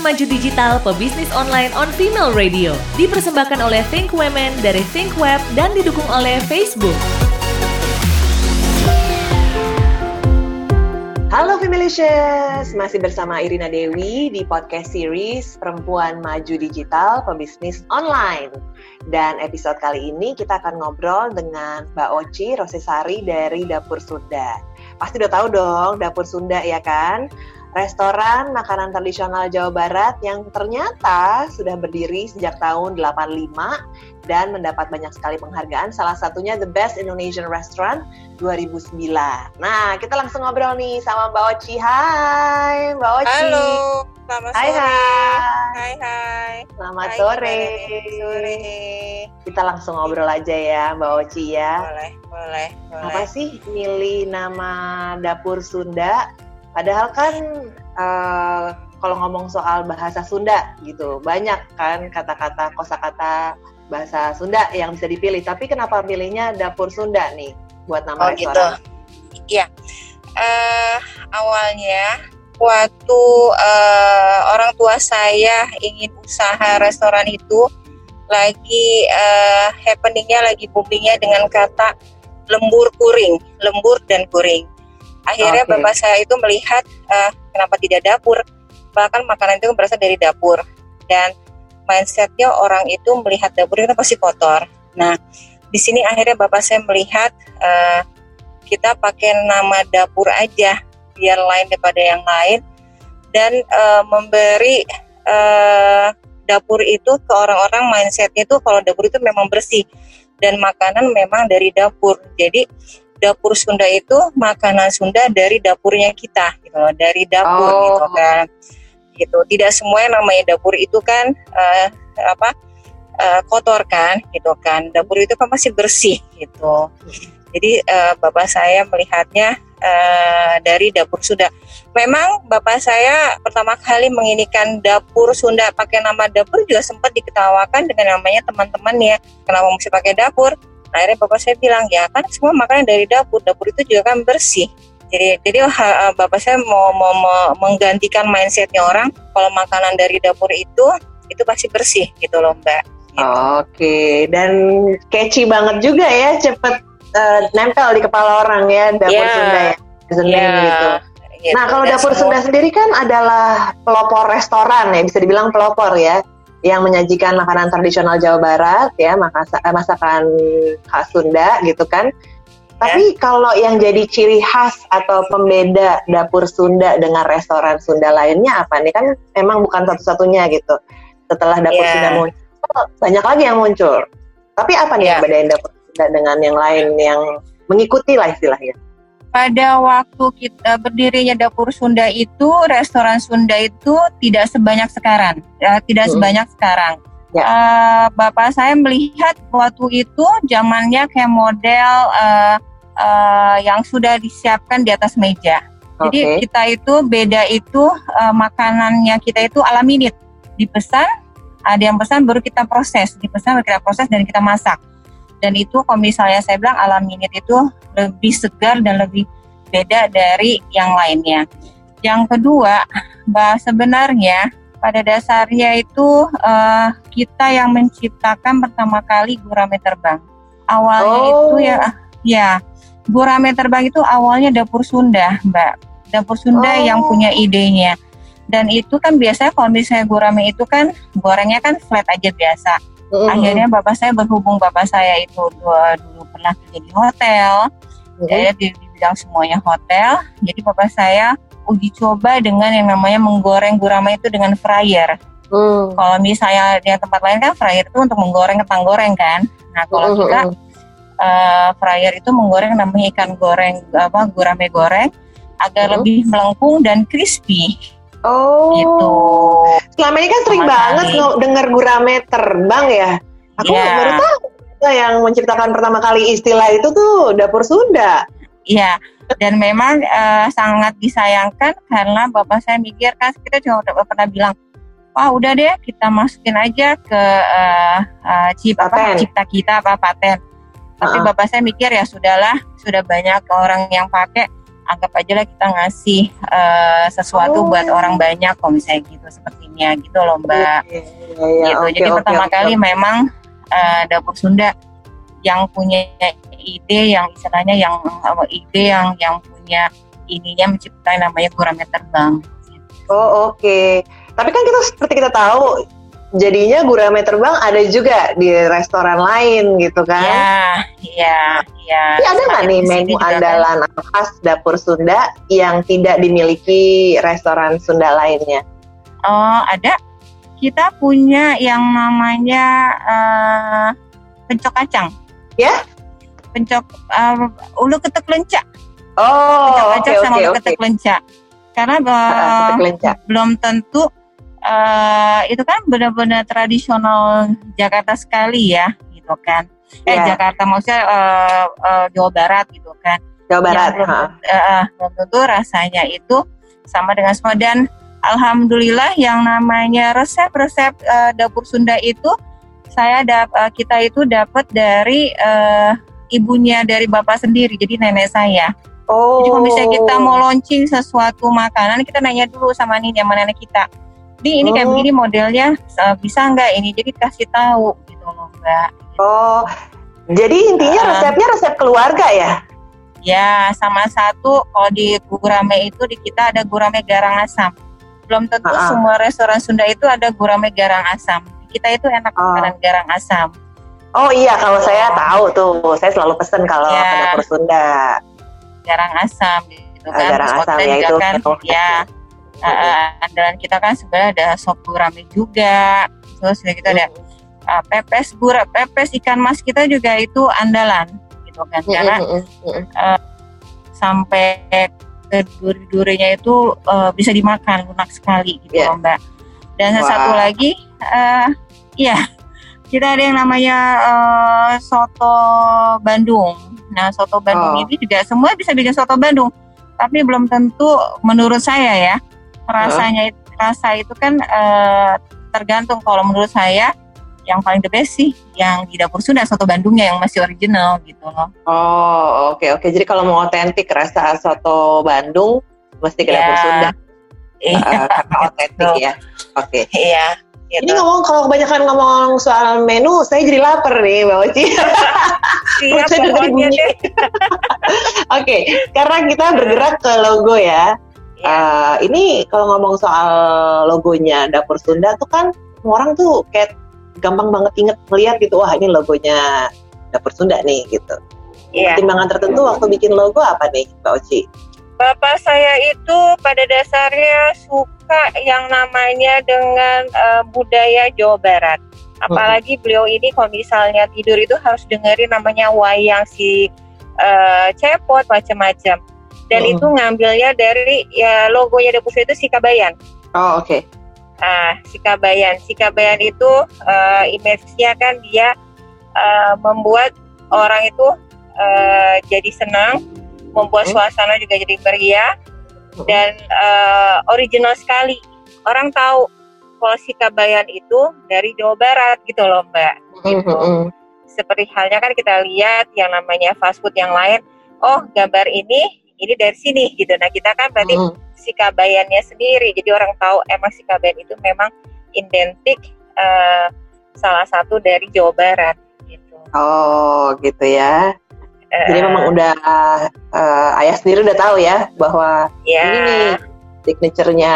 Perempuan Maju Digital Pebisnis Online on Female Radio. Dipersembahkan oleh Think Women dari Think Web dan didukung oleh Facebook. Halo Femalicious, masih bersama Irina Dewi di podcast series Perempuan Maju Digital Pebisnis Online. Dan episode kali ini kita akan ngobrol dengan Mbak Oci Rosesari dari Dapur Sunda. Pasti udah tahu dong Dapur Sunda ya kan? Restoran makanan tradisional Jawa Barat yang ternyata sudah berdiri sejak tahun 85 dan mendapat banyak sekali penghargaan. Salah satunya The Best Indonesian Restaurant 2009. Nah, kita langsung ngobrol nih sama Mbak Oci. Hai, Mbak Oci. Halo, selamat hai, sore. Hai, Hai, hai. Selamat Hai, sore. Sore. Kita langsung ngobrol aja ya, Mbak Oci ya. Boleh, boleh, boleh. Apa sih milih nama Dapur Sunda Padahal kan uh, kalau ngomong soal bahasa Sunda gitu, banyak kan kata-kata kosakata bahasa Sunda yang bisa dipilih. Tapi kenapa pilihnya dapur Sunda nih buat nama oh, gitu. restoran? Gitu. Iya. Uh, awalnya waktu uh, orang tua saya ingin usaha restoran itu lagi uh, happeningnya lagi boomingnya dengan kata lembur kuring, lembur dan kuring. Akhirnya okay. bapak saya itu melihat uh, kenapa tidak dapur, bahkan makanan itu berasal dari dapur dan mindsetnya orang itu melihat dapur itu pasti kotor. Nah, di sini akhirnya bapak saya melihat uh, kita pakai nama dapur aja biar lain daripada yang lain dan uh, memberi uh, dapur itu ke orang-orang mindsetnya itu kalau dapur itu memang bersih dan makanan memang dari dapur. Jadi dapur Sunda itu makanan Sunda dari dapurnya kita gitu loh, dari dapur oh. gitu kan. Gitu. Tidak semua yang namanya dapur itu kan uh, apa? Uh, kotor kan gitu kan. Dapur itu kan masih bersih gitu. Jadi uh, bapak saya melihatnya uh, dari dapur Sunda. Memang bapak saya pertama kali menginikan dapur Sunda pakai nama dapur juga sempat diketawakan dengan namanya teman-temannya. Kenapa mesti pakai dapur? Akhirnya bapak saya bilang ya kan semua makanan dari dapur dapur itu juga kan bersih jadi jadi bapak saya mau, mau, mau menggantikan mindsetnya orang kalau makanan dari dapur itu itu pasti bersih gitu loh mbak gitu. oke dan catchy banget juga ya cepet uh, nempel di kepala orang ya dapur yeah. Sunda ya Sunda yeah. gitu Gitu. Nah, kalau dapur semua... Sunda sendiri kan adalah pelopor restoran ya, bisa dibilang pelopor ya yang menyajikan makanan tradisional Jawa Barat ya eh, masakan khas Sunda gitu kan tapi ya. kalau yang jadi ciri khas atau pembeda dapur Sunda dengan restoran Sunda lainnya apa nih kan emang bukan satu-satunya gitu setelah dapur yeah. Sunda muncul banyak lagi yang muncul tapi apa nih yeah. yang bedain dapur Sunda dengan yang lain yang mengikuti lah istilahnya pada waktu kita berdirinya dapur Sunda itu restoran Sunda itu tidak sebanyak sekarang ya, tidak hmm. sebanyak sekarang ya. uh, bapak saya melihat waktu itu zamannya kayak model uh, uh, yang sudah disiapkan di atas meja okay. jadi kita itu beda itu uh, makanannya kita itu ala minute dipesan ada yang pesan baru kita proses dipesan baru kita proses dan kita masak dan itu kalau misalnya saya bilang alam minit itu lebih segar dan lebih beda dari yang lainnya. Yang kedua, bah sebenarnya pada dasarnya itu uh, kita yang menciptakan pertama kali gurame terbang. Awalnya oh. itu ya, ya gurame terbang itu awalnya dapur Sunda, Mbak. Dapur Sunda oh. yang punya idenya. Dan itu kan biasanya kalau misalnya gurame itu kan gorengnya kan flat aja biasa hmm Akhirnya bapak saya berhubung bapak saya itu dua dulu pernah kerja di hotel, mm-hmm. ya di, di bidang semuanya hotel. Jadi bapak saya uji coba dengan yang namanya menggoreng gurame itu dengan fryer. Mm. Kalau misalnya di tempat lain kan fryer itu untuk menggoreng kentang goreng kan. Nah kalau mm-hmm. kita uh, fryer itu menggoreng namanya ikan goreng apa gurame goreng agar mm. lebih melengkung dan crispy. Oh. Gitu. Selama ini kan sering Sama banget dengar gurame terbang ya. Aku yeah. baru tahu yang menciptakan pertama kali istilah itu tuh dapur Sunda. Iya. Dan memang uh, sangat disayangkan karena bapak saya mikir kan kita juga udah pernah bilang, wah udah deh kita masukin aja ke uh, uh, chip apa cipta kita apa paten. Tapi uh -uh. bapak saya mikir ya sudahlah, sudah banyak orang yang pakai anggap aja lah kita ngasih uh, sesuatu oh. buat orang banyak kalau misalnya gitu seperti ini produknya gitu loh Mbak. Okay, ya, ya, gitu. Okay, Jadi okay, pertama okay, kali memang uh, dapur Sunda yang punya ide yang istilahnya yang uh, ide yang yang punya ininya menciptakan namanya gurame terbang. Oh oke. Okay. Tapi kan kita seperti kita tahu jadinya gurame terbang ada juga di restoran lain gitu kan? Iya, iya, iya. Tapi ada nggak nih menu andalan kan? khas dapur Sunda yang tidak dimiliki restoran Sunda lainnya? Oh, ada. Kita punya yang namanya uh, pencok kacang. Ya? Pencok uh, ulu ketek lencak. Oh, pencok kacang okay, sama okay, ulu ketek okay. lencak. Karena uh, belum tentu uh, itu kan benar-benar tradisional Jakarta sekali ya, gitu kan. Eh yeah. Jakarta maksudnya uh, uh, Jawa Barat gitu kan. Jawa Barat. Belum, uh, belum tentu rasanya itu sama dengan semua dan alhamdulillah yang namanya resep-resep uh, dapur Sunda itu saya dap, uh, kita itu dapat dari uh, ibunya dari bapak sendiri, jadi nenek saya. Oh. Jadi kalau misalnya kita mau launching sesuatu makanan, kita nanya dulu sama nih sama nenek kita di ini oh. kayak begini modelnya uh, bisa nggak ini? Jadi kasih tahu gitu loh mbak. Oh jadi intinya uh, resepnya resep keluarga ya? Ya sama satu kalau di gurame itu di kita ada gurame garang asam. Belum tentu uh -uh. semua restoran Sunda itu ada gurame garang asam. Kita itu enak uh. makanan garang asam. Oh iya kalau saya tahu tuh saya selalu pesen kalau ya. ke dapur Sunda. Garang asam gitu kan garang asam ya itu kan ya uh, andalan kita kan sebenarnya ada sop gurame juga. Terus kita ada uh, pepes gura pepes ikan mas kita juga itu andalan gitu kan. Karena uh, sampai ke duri-durinya itu uh, bisa dimakan lunak sekali gitu yeah. mbak. Dan wow. satu lagi uh, ya kita ada yang namanya uh, soto Bandung. Nah soto Bandung oh. ini juga semua bisa bikin soto Bandung tapi belum tentu menurut saya ya rasanya huh? rasa itu kan uh, tergantung kalau menurut saya yang paling the best sih yang di dapur Sunda soto Bandungnya yang masih original gitu loh. Oh oke okay, oke okay. jadi kalau mau otentik rasa soto Bandung mesti ke yeah. dapur Sunda. Iya. Uh, karena otentik ya. Oke. Okay. Iya. Gitu. Ini ngomong kalau kebanyakan ngomong soal menu, saya jadi lapar nih, Mbak Oci. Siap, Oke, okay, karena kita bergerak ke logo ya. Uh, ini kalau ngomong soal logonya dapur Sunda tuh kan orang tuh kayak gampang banget inget melihat gitu wah ini logonya dapur Sunda nih gitu. Yeah. Pertimbangan tertentu waktu bikin logo apa nih Mbak Oci? Bapak saya itu pada dasarnya suka yang namanya dengan uh, budaya Jawa Barat. Apalagi beliau ini kalau misalnya tidur itu harus dengerin namanya wayang si uh, cepot macam-macam dan hmm. itu ngambilnya dari ya logonya Depus itu Sikabayan. Oh oke. Okay. Ah Sikabayan, Sikabayan itu uh, image-nya kan dia uh, membuat orang itu uh, jadi senang, membuat hmm. suasana juga jadi meriah hmm. dan uh, original sekali. Orang tahu kalau Sikabayan itu dari Jawa Barat gitu loh Mbak. Gitu. Hmm. Seperti halnya kan kita lihat yang namanya fast food yang lain, oh gambar ini ini dari sini gitu. Nah kita kan berarti hmm. si kabayannya sendiri, jadi orang tahu emang si kabayan itu memang identik uh, salah satu dari Jawa Barat gitu. Oh gitu ya. Uh, jadi memang udah uh, ayah sendiri udah tahu ya bahwa yeah. ini nih signaturenya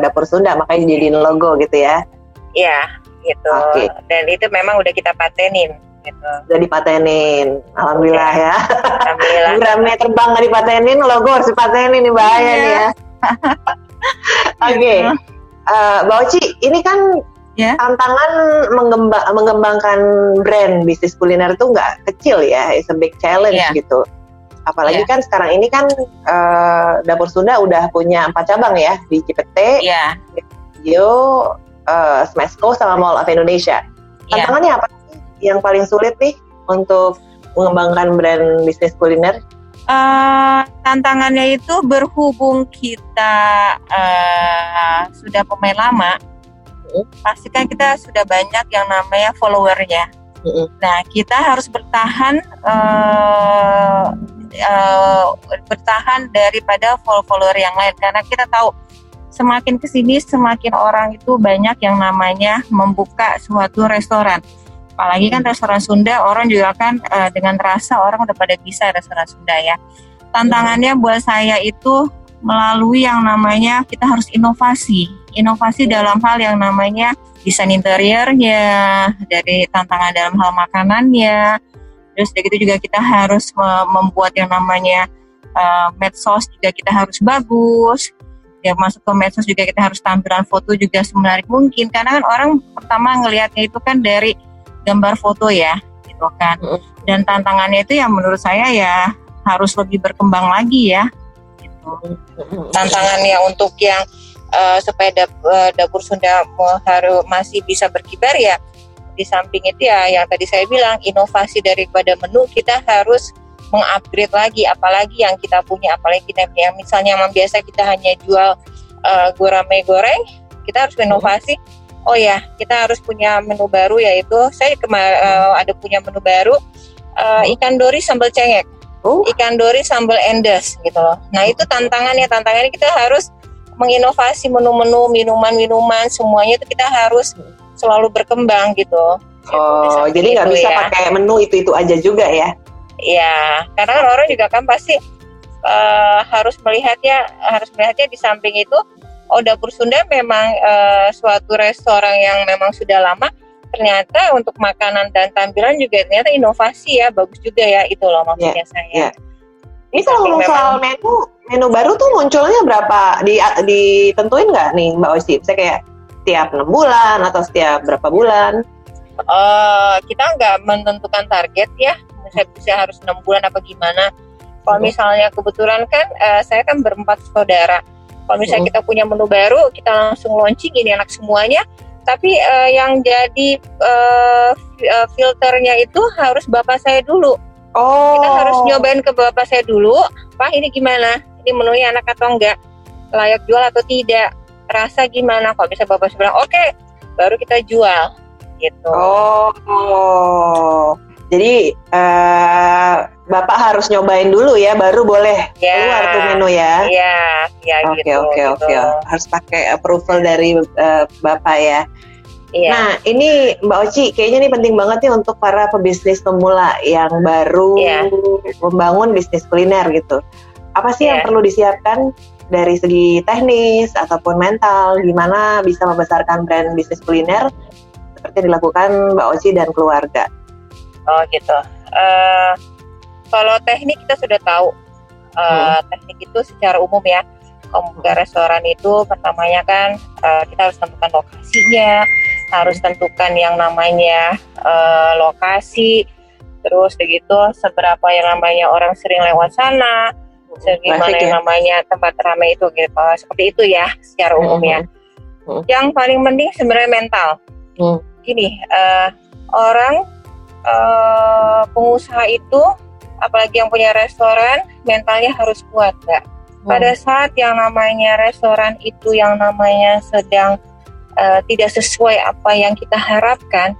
dapur Sunda makanya dijadiin logo gitu ya. Iya gitu. Okay. Dan itu memang udah kita patenin gitu. Udah dipatenin, alhamdulillah ya. Alhamdulillah. Gramnya terbang nggak dipatenin, logo harus dipatenin nih bahaya yeah. nih ya. Oke, okay. uh, eh, Mbak Oci, ini kan yeah. tantangan mengembang, mengembangkan brand bisnis kuliner itu nggak kecil ya, it's a big challenge yeah. gitu. Apalagi yeah. kan sekarang ini kan uh, Dapur Sunda udah punya empat cabang ya di Cipete, yeah. Yo, uh, Smesco sama Mall of Indonesia. Iya. Tantangannya yeah. apa yang paling sulit nih untuk mengembangkan brand bisnis kuliner? Uh, tantangannya itu berhubung kita uh, sudah pemain lama, uh. pasti kan kita sudah banyak yang namanya followernya. Uh. Nah, kita harus bertahan uh, uh, bertahan daripada follower yang lain karena kita tahu semakin ke sini semakin orang itu banyak yang namanya membuka suatu restoran. Apalagi kan restoran Sunda orang juga kan uh, dengan rasa orang udah pada bisa restoran Sunda ya. Tantangannya buat saya itu melalui yang namanya kita harus inovasi. Inovasi dalam hal yang namanya desain interiornya, dari tantangan dalam hal makanannya. Terus begitu juga kita harus membuat yang namanya uh, medsos juga kita harus bagus ya masuk ke medsos juga kita harus tampilan foto juga semenarik mungkin karena kan orang pertama ngelihatnya itu kan dari gambar foto ya gitu kan. Dan tantangannya itu yang menurut saya ya harus lebih berkembang lagi ya gitu. Tantangannya untuk yang uh, supaya dap, uh, dapur Sunda harus masih bisa berkibar ya di samping itu ya yang tadi saya bilang inovasi daripada menu kita harus mengupgrade lagi apalagi yang kita punya apalagi kita yang misalnya yang biasa kita hanya jual uh, gurame goreng kita harus inovasi oh ya kita harus punya menu baru yaitu saya kemar uh, ada punya menu baru uh, ikan dori sambal cengek oh. ikan dori sambal endes gitu loh nah itu tantangannya tantangannya kita harus menginovasi menu-menu minuman-minuman semuanya itu kita harus selalu berkembang gitu Oh, jadi nggak bisa ya. pakai menu itu itu aja juga ya? ya karena orang juga kan pasti uh, harus melihatnya harus melihatnya di samping itu oh dapur Sunda memang uh, suatu restoran yang memang sudah lama ternyata untuk makanan dan tampilan juga ternyata inovasi ya bagus juga ya itu loh maksudnya yeah, saya yeah. Ini kalau ngomong soal menu, menu baru tuh munculnya berapa? Di ditentuin nggak nih Mbak Osi? Saya kayak setiap enam bulan atau setiap berapa bulan? Uh, kita nggak menentukan target ya saya bisa harus enam bulan apa gimana kalau misalnya kebetulan kan uh, saya kan berempat saudara kalau misalnya kita punya menu baru kita langsung launching ini anak semuanya. Tapi uh, yang jadi uh, filternya itu harus bapak saya dulu. Oh. kita harus nyobain ke bapak saya dulu. Pak ini gimana? Ini menunya anak atau enggak? Layak jual atau tidak? Rasa gimana? Kalau bisa bapak saya bilang oke okay, baru kita jual. Gitu. Oh jadi uh, Bapak harus nyobain dulu ya, baru boleh yeah. keluar tuh menu ya. Iya, iya Oke, gitu, oke, gitu. oke. Harus pakai approval dari uh, Bapak ya. Yeah. Nah, ini Mbak Oci, kayaknya ini penting banget nih untuk para pebisnis pemula yang baru yeah. membangun bisnis kuliner gitu. Apa sih yeah. yang iya. perlu disiapkan dari segi teknis ataupun mental? Gimana bisa membesarkan brand bisnis kuliner seperti yang dilakukan Mbak Oci dan keluarga? Oh gitu. Uh, kalau teknik kita sudah tahu. Uh, hmm. Teknik itu secara umum ya. Kalau ke restoran itu pertamanya kan uh, kita harus tentukan lokasinya, harus tentukan yang namanya uh, lokasi, terus begitu seberapa yang namanya orang sering lewat sana, bagaimana yang ya. namanya tempat ramai itu gitu. Seperti itu ya secara umum ya. Hmm. Yang paling penting sebenarnya mental. Hmm. Gini, uh, orang uh, pengusaha itu apalagi yang punya restoran mentalnya harus kuat kak. Hmm. pada saat yang namanya restoran itu yang namanya sedang uh, tidak sesuai apa yang kita harapkan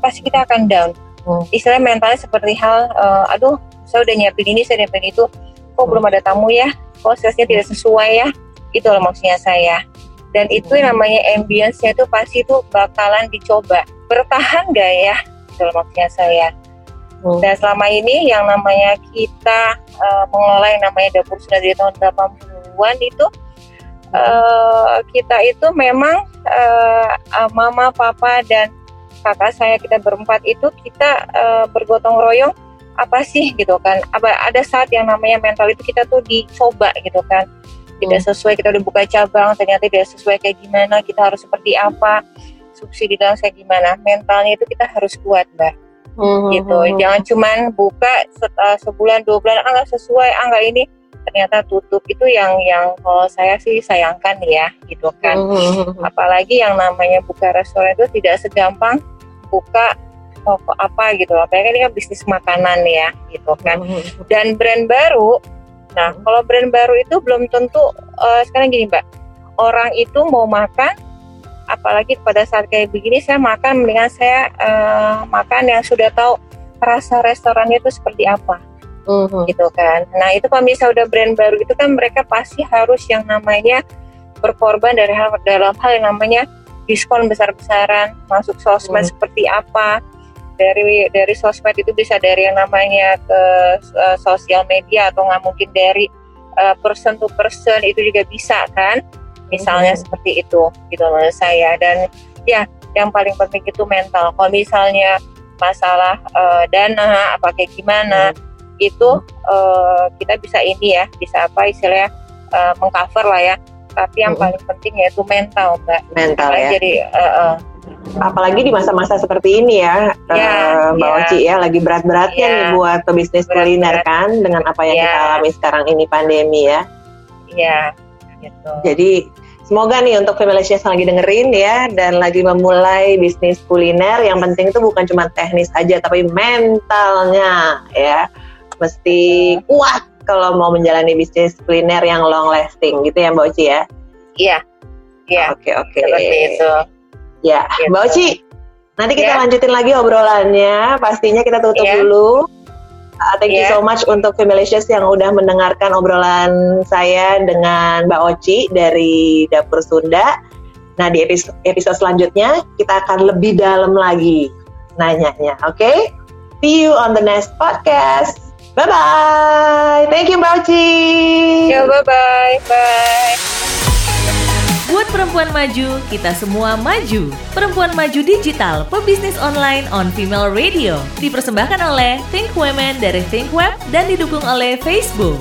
pasti kita akan down. Hmm. istilah mentalnya seperti hal uh, aduh saya udah nyiapin ini saya nyiapin itu kok hmm. belum ada tamu ya? Kok salesnya tidak sesuai ya? Itu loh maksudnya saya. Dan itu yang namanya ambience-nya itu pasti itu bakalan dicoba. Bertahan gak ya gitu maksudnya saya. Hmm. Dan selama ini yang namanya kita uh, mengelola yang namanya dapur sudah dari tahun 80-an itu uh, kita itu memang uh, mama, papa dan kakak saya kita berempat itu kita uh, bergotong royong apa sih gitu kan. Ada saat yang namanya mental itu kita tuh dicoba gitu kan. Tidak hmm. sesuai kita udah buka cabang ternyata tidak sesuai kayak gimana, kita harus seperti apa subsidi dalam saya gimana? Mentalnya itu kita harus kuat mbak. Hmm, gitu. hmm, hmm. jangan cuman buka setelah sebulan dua bulan ah nggak sesuai ah nggak ini. Ternyata tutup itu yang yang kalau saya sih sayangkan ya gitu kan. Hmm, hmm apalagi yang namanya buka restoran itu tidak segampang buka toko apa gitu. Apalagi ini kan bisnis makanan ya gitu kan. Dan brand baru nah kalau brand baru itu belum tentu uh, sekarang gini mbak. Orang itu mau makan apalagi pada saat kayak begini saya makan mendingan saya uh, makan yang sudah tahu rasa restorannya itu seperti apa uh-huh. gitu kan nah itu kalau misalnya udah brand baru itu kan mereka pasti harus yang namanya berkorban dari hal dalam hal yang namanya diskon besar-besaran, masuk sosmed hmm. seperti apa. Dari dari sosmed itu bisa dari yang namanya ke uh, sosial media atau nggak mungkin dari uh, person to person itu juga bisa kan? Misalnya hmm. seperti itu gitu menurut saya dan ya yang paling penting itu mental. Kalau misalnya masalah uh, dana apa kayak gimana hmm. itu uh, kita bisa ini ya bisa apa istilahnya uh, mengcover lah ya tapi yang hmm. paling penting yaitu mental mbak mental ya jadi uh, uh, apalagi di masa-masa seperti ini ya, ya uh, Mbak ya. Oci ya lagi berat-beratnya ya. nih buat pebisnis berat, kuliner berat. kan dengan apa yang ya. kita alami sekarang ini pandemi ya. Iya, gitu. Jadi semoga nih untuk family chef lagi dengerin ya dan lagi memulai bisnis kuliner yang penting itu bukan cuma teknis aja tapi mentalnya ya mesti kuat kalau mau menjalani bisnis kuliner yang long lasting gitu ya Mbak Oci ya? Iya. Iya. Oke oke. Seperti itu. Ya, gitu. Mbak Oci, nanti kita ya. lanjutin lagi obrolannya. Pastinya kita tutup ya. dulu. Uh, thank yeah. you so much untuk Femalicious yang udah mendengarkan obrolan saya dengan Mbak Oci dari Dapur Sunda. Nah, di episode, episode selanjutnya kita akan lebih dalam lagi nanyanya, oke? Okay? See you on the next podcast. Bye bye. Thank you Mbak Uci. Ya bye bye. Bye. Buat perempuan maju, kita semua maju. Perempuan Maju Digital, pebisnis online on Female Radio. Dipersembahkan oleh Think Women dari Think Web dan didukung oleh Facebook.